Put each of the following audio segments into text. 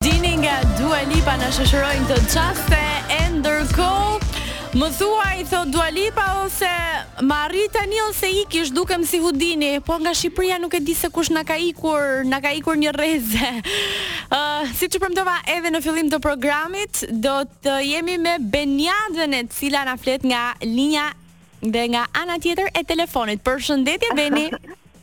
dini nga Dua Lipa na shoqërojnë këto çaste e ndërkohë Më thuaj thot Dua Lipa ose më arri tani ose iki zhdukem si Hudini, po nga Shqipëria nuk e di se kush na ka ikur, na ka ikur një rreze. Ë, uh, siç e premtova edhe në fillim të programit, do të jemi me Benjadën e cila na flet nga linja dhe nga ana tjetër e telefonit. Përshëndetje Beni.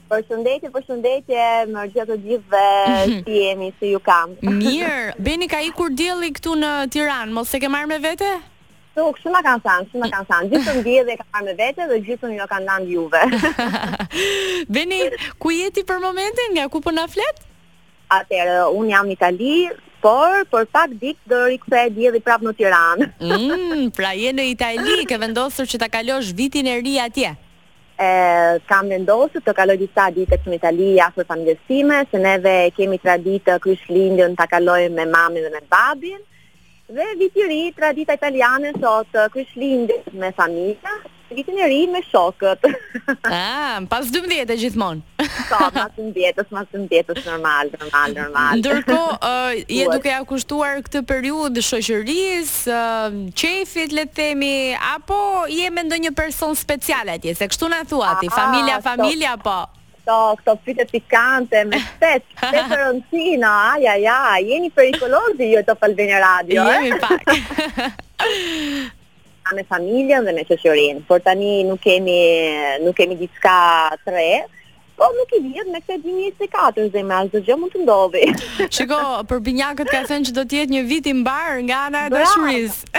Përshëndetje, përshëndetje, mirë se ju gjej të gjithëve mhm. si jemi, si ju kam. Mirë, Beni ka ikur dielli këtu në Tiran, mos e ke marrë me vete? Kështu më kanë thanë, kështu më kanë thanë. Gjithë diellin e kam marrë me vete dhe gjithë shiun ua kam lënë juve. Beni, ku je ti për momentin, nga ku për po na flet? Atëherë, unë jam Itali, por për pak ditë do rikthehet dielli prapë në Tiranë. mm, pra je në Itali, ke vendosur që ta kalosh vitin e ri atje. e kam vendosur të kaloj disa ditë këtu në Itali afër familjes time, se neve kemi traditë Krishtlindjen ta kaloj me mamin dhe me babin. Dhe viti i ri, tradita italiane thotë Krishtlindje me familjen, vitin e ri me shokët. Ah, pas 12 gjithmonë. Po, pas 12, pas 12 normal, normal, normal. Ndërkohë, uh, je duke ia kushtuar këtë periudhë shoqërisë, të qejfit le të themi apo je me ndonjë person special atje se kështu na thua ti familja familja po këto këto pyetje pikante me spec peperoncino ai ai ai jeni perikolozi ju të Albania Radio eh? jemi pak me familjen dhe me shoqërinë por tani nuk kemi nuk kemi diçka tre Po nuk i dihet me këtë 2024 zemra, çdo gjë mund të ndodhi. Shiko, për binjakët ka thënë që do të jetë një vit i mbarë nga ana e dashurisë.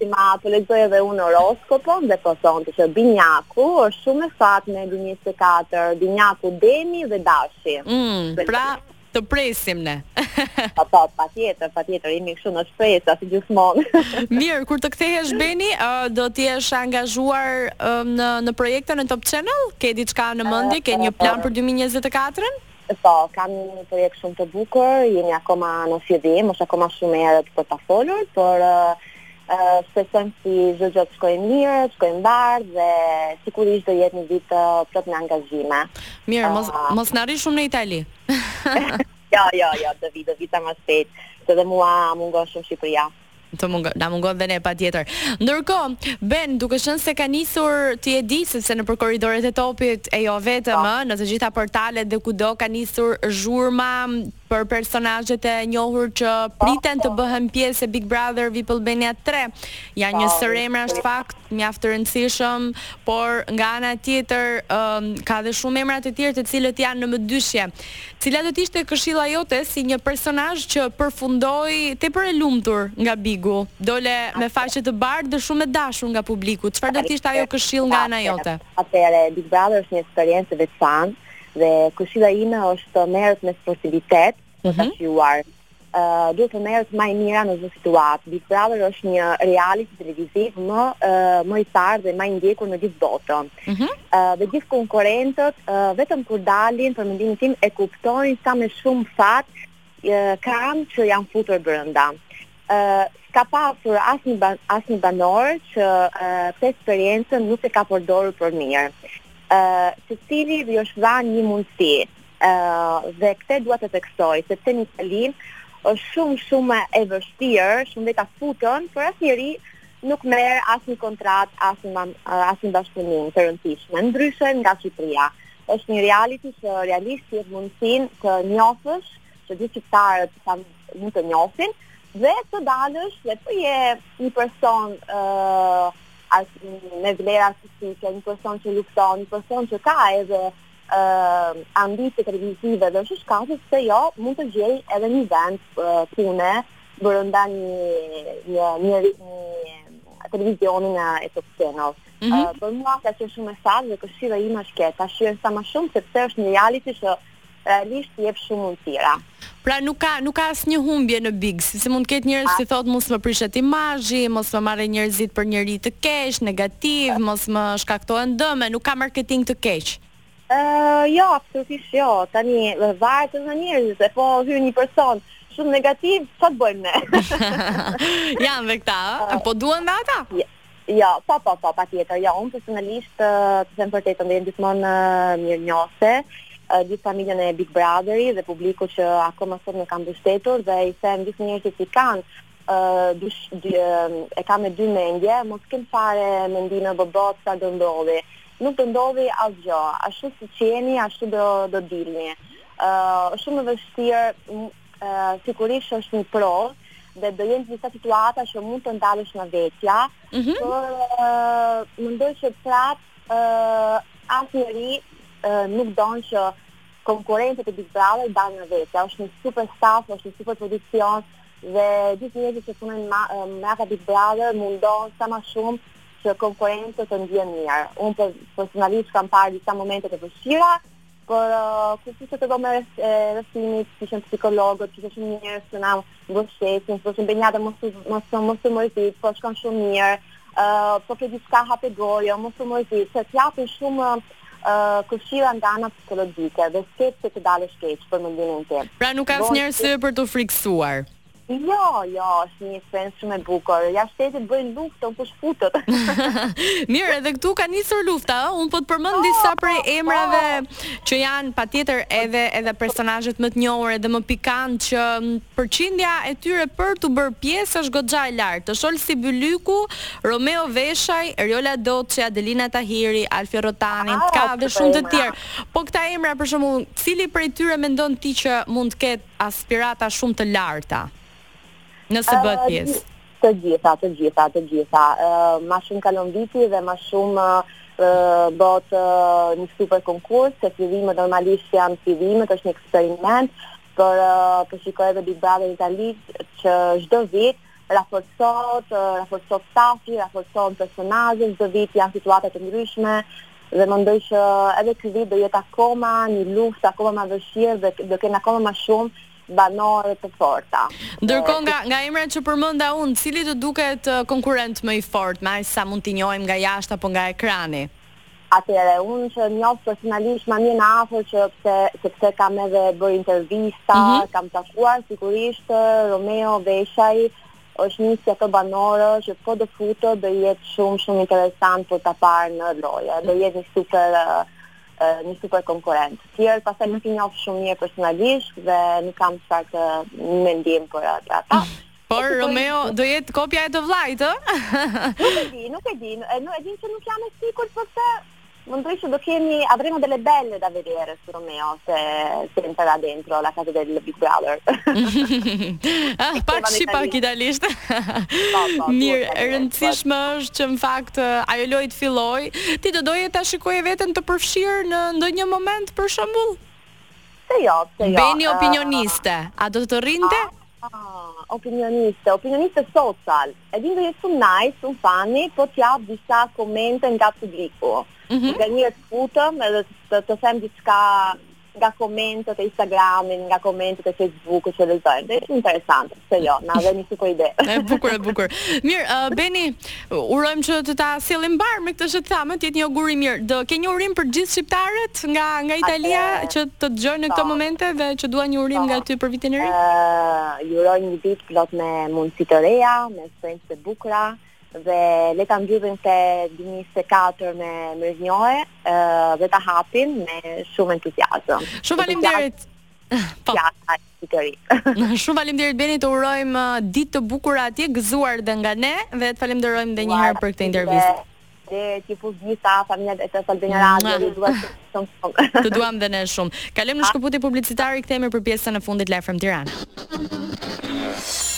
Shiko po lexoj edhe unë horoskopin dhe po thonë që binjaku është shumë me fat me 2024, binjaku demi dhe dashi. Mm, pra, Të presim ne. Po po, patjetër, patjetër, jemi këtu në shpresë si gjithmonë. Mirë, kur të kthehesh Beni, uh, do të jesh angazhuar uh, në në projekte në Top Channel? Ke diçka në mendje, ke një plan për 2024-ën? Po, kam një projekt shumë të bukur, jemi akoma në fillim, është akoma shumë herët për ta folur, por uh, Shpresojmë që çdo gjë të shkojë mirë, të shkojë mbarë dhe sigurisht do jetë një vit plot me angazhime. Mirë, mos uh, mos na rri shumë në Itali. jo, jo, jo, do vi, do vi sa më shpejt, se dhe mua më mungon shumë Shqipëria. Të mungon, na mungon dhe ne patjetër. Ndërkohë, Ben, duke qenë se ka nisur ti e di se si nëpër korridoret e topit e jo vetëm, po. ë, në të gjitha portalet dhe kudo ka nisur zhurma për personazhet e njohur që priten të bëhen pjesë e Big Brother vip Albania tre, janë një sërë emrash në fakt mjaft të rëndësishëm, por nga ana tjetër ka dhe shumë emra të tjerë të cilët janë në mëdyshje. Cila do të ishte këshilla jote si një personazh që përfundoi tepër e lumtur nga Bigu, dole me faqe të bardhë dhe shumë e dashur nga publiku, çfarë do të ishte ajo këshillë nga ana jote? Atëherë Big Brother është një eksperiencë e veçantë, Dhe këshilla ime është të merret me sportivitet, mm -hmm. të shijuar. Ë uh, duhet të merret më e mira në çdo situatë. Big Brother është një reality televiziv më uh, më i parë dhe më i ndjekur në gjithë botën. Ëh mm -hmm. uh, dhe gjithë konkurrentët uh, vetëm kur dalin për mendimin tim e kuptojnë sa më shumë fat uh, kanë që janë futur brenda. Ë, s'ka pasur asnjë ba, asnjë banor që ë, këtë eksperiencën nuk e ka përdorur për mirë. Ë, secili i është dhanë një mundësi. Ë, dhe këtë dua të theksoj, sepse në Itali është shumë shumë e vështirë, shumë veta futën, por asnjëri nuk merr asnjë kontratë, asnjë man, asnjë bashkëpunim të rëndësishëm. Ndryshe nga Shqipëria. Është një reality që realisht jep mundësinë të njihesh që gjithë shqiptarët kanë mund të njofin dhe të dalësh dhe po je një person uh, as, me vlera fizike, një person që lufton, një person që ka edhe uh, ambicie televizive dhe është e shkathët pse jo mund të gjej edhe një vend uh, pune brenda një, një, një, një televizionin e, e Top Channel. Mm -hmm. uh, për mua ka qenë shumë e saktë dhe këshilla ime është që ta shijojnë sa më shumë sepse është një reality që Realisht jep shumë mundësira. Pra nuk ka nuk ka asnjë humbje në big, se mund të ketë njerëz që thotë mos më prishet imazhi, mos më marrin njerëzit për njeri të keq, negativ, mos më shkaktohen dëme, nuk ka marketing të keq. Ë, jo, absolutisht jo. Tani varet edhe nga njerëzit, se po hyn një person shumë negativ, ça bëjmë ne? Janë dhe këta, ë? Po duhen dhe ata? Jo, po, po, po, patjetër, jo, unë personalisht, të them të vërtetën ndihem gjithmonë mirë njohëse, gjithë familjen e Big Brotheri dhe publiku që akoma sot më kanë mbështetur dhe i them gjithë njerëzit që e kanë e kanë me dy mendje, mos kenë fare mendime bobo ça do ndodhi. Nuk do ndodhi asgjë. Ashtu siç jeni, ashtu do do dilni. Ë uh, shumë e vështirë, sigurisht që është një provë dhe do jenë disa situata që mund të dalësh nga vetja, mm -hmm. por uh, mendoj që prap uh, asnjëri uh, nuk don që konkurrentët e Big Brother dalin nga vetja. Është një super staff, është një super produksion dhe gjithë njerëzit që punojnë mbrapa Big Brother mundohen sa më shumë që konkurrentët të ndihen mirë. Unë personalisht kam pas disa momente të vështira, Por kur ishte te dhoma e rrëfimit, kishim psikologët, kishim shumë njerëz që na mbështetnin, thoshin Beniada mos mos mos u mërzit, po shkon shumë mirë. Ë uh, po ke diçka hape gojën, mos u mërzit, se t'japin shumë uh, këshilla nga ana psikologjike dhe s'ke pse të dalësh keq për mendimin tim. Pra nuk ka asnjë arsye për t'u frikësuar. Jo, jo, është një eksperiencë shumë e bukur. Jashtë të bëjnë luftë, o kush futet. Mirë, edhe këtu ka nisur lufta, ë? Unë po të përmend po, disa po, prej po. emrave që janë patjetër edhe edhe personazhet më të njohur edhe më pikantë që përqindja e tyre për t'u bërë pjesë është goxha e lartë. Të sjell si Bylyku, Romeo Veshaj, Riola Doçi, Adelina Tahiri, Alfio Rrotani, ah, ka dhe shumë të tjerë. Po këta emra për shembull, cili prej tyre mendon ti që mund të ketë Aspirata shumë të larta, nëse bëhet pjesë. Të gjitha, të gjitha, të gjitha. Ma shumë kalon viti dhe ma shumë bëhet një super konkurs, se fillimet normalisht janë fillimet, është një eksperiment, por po shikoj edhe Big Brother Itali që çdo vit Raforcohet, raforcohet stafi, raforcohen personazhet çdo vit, janë situata të ndryshme dhe mendoj që edhe ky vit do jetë akoma një luftë akoma më e vështirë dhe do kenë akoma më shumë banorë të fortë. Ndërkohë nga nga emrat që përmenda unë, cili të duket konkurrent më i fortë, me aq sa mund t'i njohim nga jashtë apo nga ekrani? Atëherë, unë që njoh personalisht ma mirë nga afër që pse, sepse kam edhe bërë intervista, mm -hmm. kam takuar sigurisht Romeo Veshaj, është një nga ato banorë që po të futet do jetë shumë shumë interesant për ta parë në lojë, do jetë një super një super konkurrent. Tjerët, pastaj nuk i njoh shumë mirë personalisht dhe nuk kam çfarë të mendoj për ata. Mm -hmm. Por Romeo do jetë kopja e të vllait, ë? Nuk e di, nuk e di. E nuk e di që nuk jam e sigurt për këtë. Mendoj që do kemi Avremo delle belle da vedere su Romeo se se entra là dentro la casa del Big Brother. ah, pak si pak italisht. Po, po, Mirë, e rëndësishme po. është që në fakt ajo lojë të fillojë. Ti do doje ta shikoje veten të përfshirë në ndonjë moment për shembull? Se jo, se jo. Beni opinioniste, a do të rrinte? Opinioniste, opinioniste social. E di, do jetë shumë nice, shumë funny, po të jap disa komente nga publiku. Mm -hmm. Nganjëherë të futem edhe të, të them diçka nga komentet e Instagramit, nga komentet e Facebook-ut që lexojmë. Dhe është interesante, pse jo? Na vjen një super ide. Është bukur, është bukur. Mirë, uh, Beni, Urojmë që të ta sjellim mbarë me këtë që thamë, të jetë një ogur i mirë. Do ke një urim për të gjithë shqiptarët nga nga Italia që të dëgjojnë në këto momente dhe që duan një urim nga ty për vitin e ri? Ju uroj një vit plot me mundësi të reja, me shpresë të bukura dhe le ta mbyllim këtë 2024 me mirënjohje dhe ta hapim me shumë entuziazëm. Shumë faleminderit. Po. vit të ri. Shumë faleminderit Beni, të urojmë uh, ditë të bukura atje, gëzuar dhe nga ne dhe të falenderojmë edhe një herë për këtë intervistë. Dhe të puth gjithë familjen e Top Albania Radio, ju dua shumë shumë. Të duam dhe ne shumë. Kalojmë në shkëputje publicitare, kthehemi për pjesën e fundit Live from Tirana.